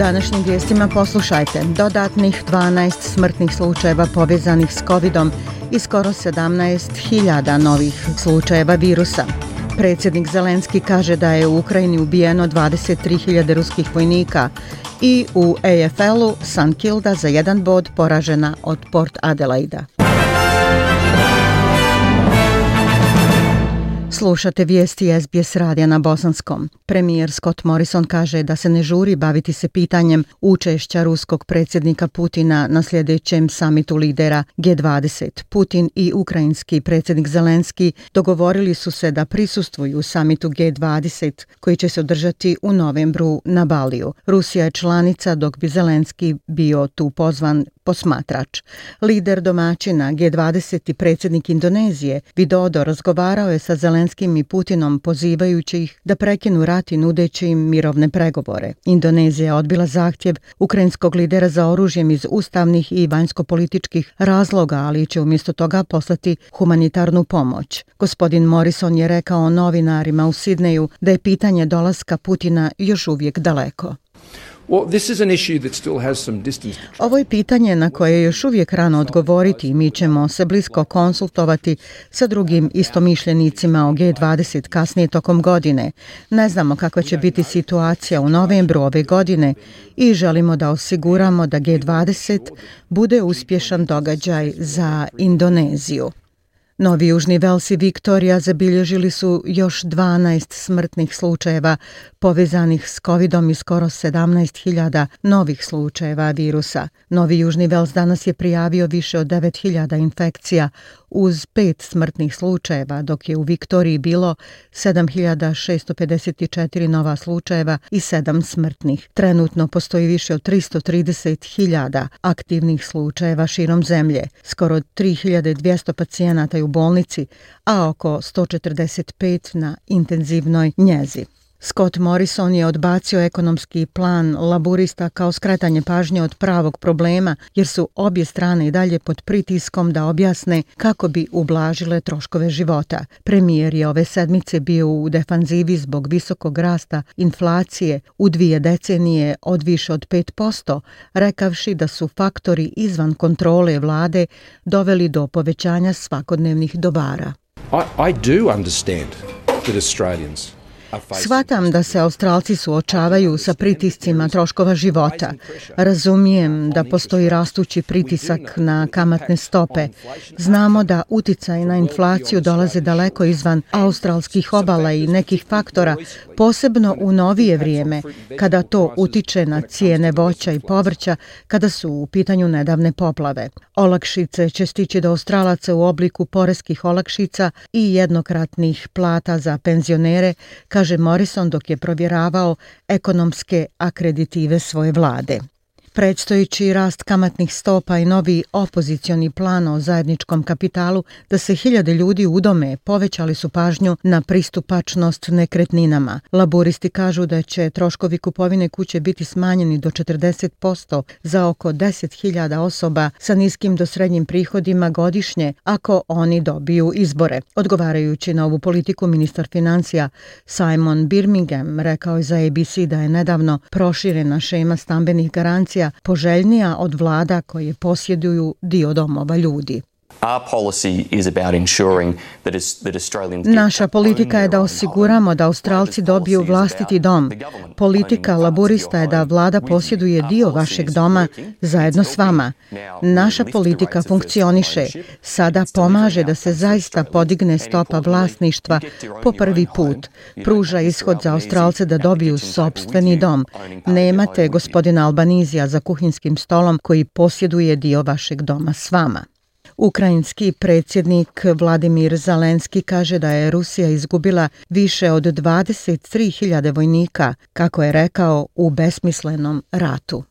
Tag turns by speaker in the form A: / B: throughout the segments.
A: Današnjim vijestima poslušajte dodatnih 12 smrtnih slučajeva povezanih s COVID-om i skoro 17.000 novih slučajeva virusa. Predsjednik Zelenski kaže da je u Ukrajini ubijeno 23.000 ruskih vojnika i u AFL-u San Kilda za jedan bod poražena od Port Adelaida. Slušate vijesti SBS radija na Bosanskom. Premijer Scott Morrison kaže da se ne žuri baviti se pitanjem učešća ruskog predsjednika Putina na sljedećem samitu lidera G20. Putin i ukrajinski predsjednik Zelenski dogovorili su se da prisustvuju samitu G20 koji će se održati u novembru na Baliju. Rusija je članica dok bi Zelenski bio tu pozvan posmatrač. Lider domaćina G20 i predsjednik Indonezije Vidodo razgovarao je sa Zelenskim i Putinom pozivajući ih da prekinu rat i nudeći im mirovne pregovore. Indonezija odbila zahtjev ukrajinskog lidera za oružjem iz ustavnih i vanjskopolitičkih razloga, ali će umjesto toga poslati humanitarnu pomoć. Gospodin Morrison je rekao novinarima u Sidneju da je pitanje dolaska Putina još uvijek daleko. Ovo je pitanje na koje je još uvijek rano odgovoriti i mi ćemo se blisko konsultovati sa drugim istomišljenicima o G20 kasnije tokom godine. Ne znamo kakva će biti situacija u novembru ove godine i želimo da osiguramo da G20 bude uspješan događaj za Indoneziju. Novi Južni Vels i Viktorija zabilježili su još 12 smrtnih slučajeva povezanih s COVID-om i skoro 17.000 novih slučajeva virusa. Novi Južni Vels danas je prijavio više od 9.000 infekcija uz pet smrtnih slučajeva, dok je u Viktoriji bilo 7654 nova slučajeva i sedam smrtnih. Trenutno postoji više od 330.000 aktivnih slučajeva širom zemlje, skoro 3200 pacijenata je u bolnici, a oko 145 na intenzivnoj njezi. Scott Morrison je odbacio ekonomski plan laburista kao skretanje pažnje od pravog problema, jer su obje strane i dalje pod pritiskom da objasne kako bi ublažile troškove života. Premijer je ove sedmice bio u defanzivi zbog visokog rasta inflacije u dvije decenije od više od 5%, rekavši da su faktori izvan kontrole vlade doveli do povećanja svakodnevnih dobara. I, I do understand that Australians Svatam da se Australci suočavaju sa pritiscima troškova života. Razumijem da postoji rastući pritisak na kamatne stope. Znamo da uticaj na inflaciju dolaze daleko izvan australskih obala i nekih faktora, posebno u novije vrijeme, kada to utiče na cijene voća i povrća, kada su u pitanju nedavne poplave. Olakšice će stići do Australaca u obliku poreskih olakšica i jednokratnih plata za penzionere, kaže Morrison dok je provjeravao ekonomske akreditive svoje vlade. Predstojići rast kamatnih stopa i novi opozicioni plan o zajedničkom kapitalu da se hiljade ljudi udome povećali su pažnju na pristupačnost nekretninama. Laboristi kažu da će troškovi kupovine kuće biti smanjeni do 40% za oko 10.000 osoba sa niskim do srednjim prihodima godišnje ako oni dobiju izbore. Odgovarajući na ovu politiku, ministar financija Simon Birmingham rekao je za ABC da je nedavno proširena šema stambenih garancija poželjnija od vlada koje posjeduju dio domova ljudi. Naša politika je da osiguramo da Australci dobiju vlastiti dom. Politika laborista je da vlada posjeduje dio vašeg doma zajedno s vama. Naša politika funkcioniše. Sada pomaže da se zaista podigne stopa vlasništva po prvi put. Pruža ishod za Australce da dobiju sobstveni dom. Nemate gospodina Albanizija za kuhinskim stolom koji posjeduje dio vašeg doma s vama. Ukrajinski predsjednik Vladimir Zalenski kaže da je Rusija izgubila više od 23.000 vojnika, kako je rekao, u besmislenom ratu.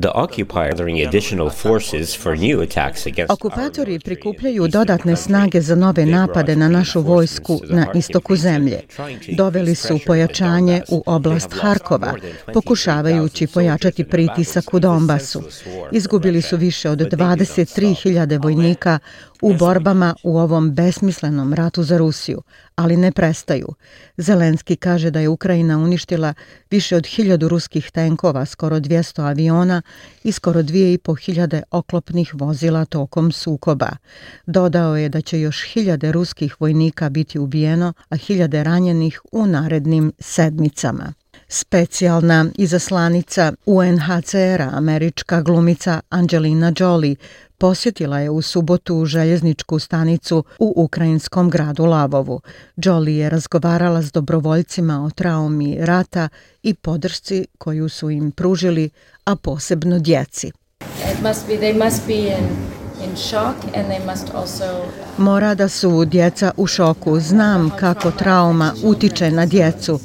B: The occupier gathering additional forces for new attacks against
A: Okupatori prikupljaju dodatne snage za nove napade na našu vojsku na istoku zemlje. Doveli su pojačanje u oblast Harkova, pokušavajući pojačati pritisak u Donbasu. Izgubili su više od 23.000 vojnika u borbama u ovom besmislenom ratu za Rusiju, ali ne prestaju. Zelenski kaže da je Ukrajina uništila više od 1000 ruskih tenkova, skoro 200 aviona i skoro 2500 oklopnih vozila tokom sukoba. Dodao je da će još hiljade ruskih vojnika biti ubijeno, a hiljade ranjenih u narednim sedmicama. Specijalna izaslanica UNHCR-a, američka glumica Angelina Jolie, posjetila je u subotu željezničku stanicu u ukrajinskom gradu Lavovu. Jolie je razgovarala s dobrovoljcima o traumi rata i podršci koju su im pružili, a posebno djeci. Mora da su djeca u šoku. Znam kako trauma utiče na djecu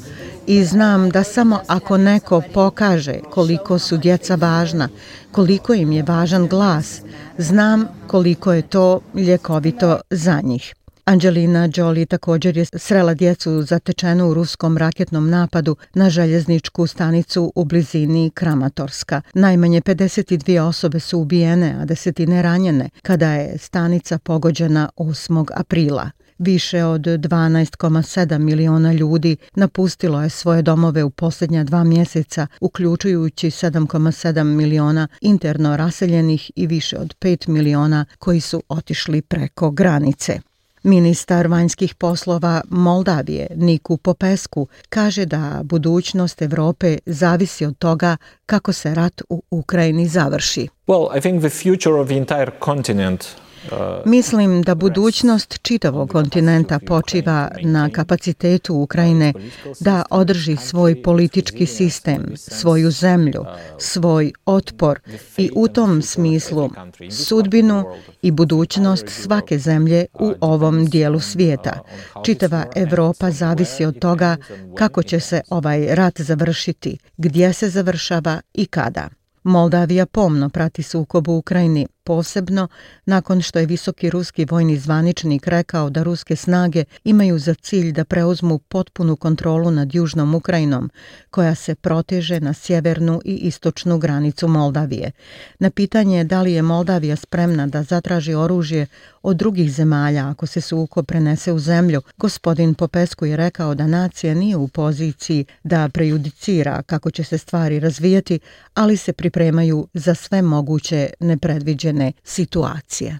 A: i znam da samo ako neko pokaže koliko su djeca važna, koliko im je važan glas, znam koliko je to ljekovito za njih. Angelina Jolie također je srela djecu zatečenu u ruskom raketnom napadu na željezničku stanicu u blizini Kramatorska. Najmanje 52 osobe su ubijene, a desetine ranjene, kada je stanica pogođena 8. aprila. Više od 12,7 miliona ljudi napustilo je svoje domove u posljednja dva mjeseca, uključujući 7,7 miliona interno raseljenih i više od 5 miliona koji su otišli preko granice. Ministar vanjskih poslova Moldavije Niku Popesku kaže da budućnost Evrope zavisi od toga kako se rat u Ukrajini završi.
C: Well, I think the future of the entire continent
A: Mislim da budućnost čitavog kontinenta počiva na kapacitetu Ukrajine da održi svoj politički sistem, svoju zemlju, svoj otpor i u tom smislu sudbinu i budućnost svake zemlje u ovom dijelu svijeta. Čitava Evropa zavisi od toga kako će se ovaj rat završiti, gdje se završava i kada. Moldavija pomno prati sukob u Ukrajini, posebno nakon što je visoki ruski vojni zvaničnik rekao da ruske snage imaju za cilj da preuzmu potpunu kontrolu nad južnom Ukrajinom, koja se proteže na sjevernu i istočnu granicu Moldavije. Na pitanje da li je Moldavija spremna da zatraži oružje od drugih zemalja ako se suko prenese u zemlju, gospodin Popesku je rekao da nacija nije u poziciji da prejudicira kako će se stvari razvijati, ali se pripremaju za sve moguće nepredviđene određene situacije.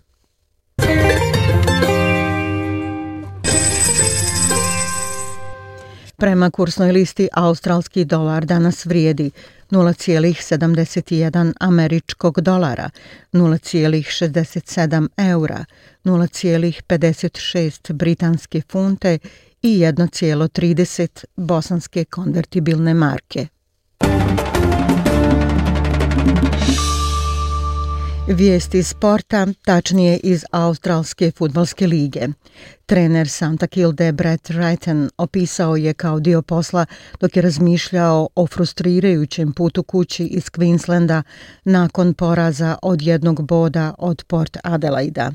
A: Prema kursnoj listi australski dolar danas vrijedi 0,71 američkog dolara, 0,67 eura, 0,56 britanske funte i 1,30 bosanske konvertibilne marke. Vijesti sporta, tačnije iz Australske futbalske lige. Trener Santa Kilde Brett Wrighton opisao je kao dio posla dok je razmišljao o frustrirajućem putu kući iz Queenslanda nakon poraza od jednog boda od Port Adelaida.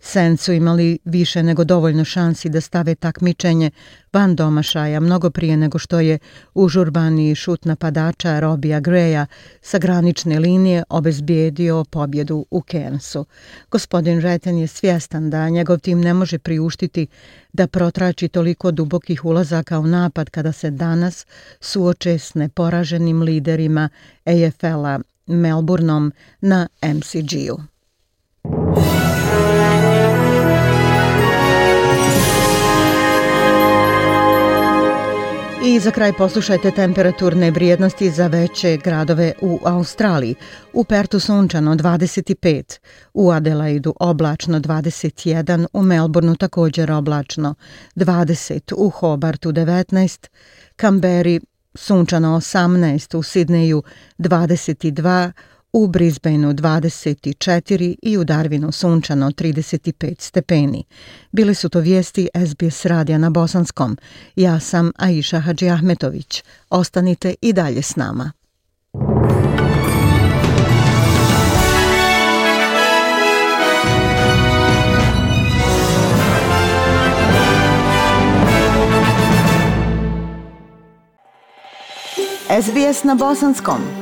A: Sen su imali više nego dovoljno šansi da stave takmičenje van domašaja mnogo prije nego što je užurbani šut napadača Robija Greja sa granične linije obezbijedio pobjedu u Kensu. Gospodin Reten je svjestan da njegov tim ne može priuštiti da protrači toliko dubokih ulazaka u napad kada se danas suoče s neporaženim liderima AFL-a Melbourneom na MCG-u. I za kraj poslušajte temperaturne vrijednosti za veće gradove u Australiji. U Pertu sunčano 25, u Adelaidu oblačno 21, u Melbourneu također oblačno 20, u Hobartu 19, Kamberi sunčano 18, u Sidneju 22, u Brisbaneu 24 i u Darwinu sunčano 35 stepeni. Bile su to vijesti SBS radija na Bosanskom. Ja sam Aisha Hadži Ahmetović. Ostanite i dalje s nama. SBS na bosanskom.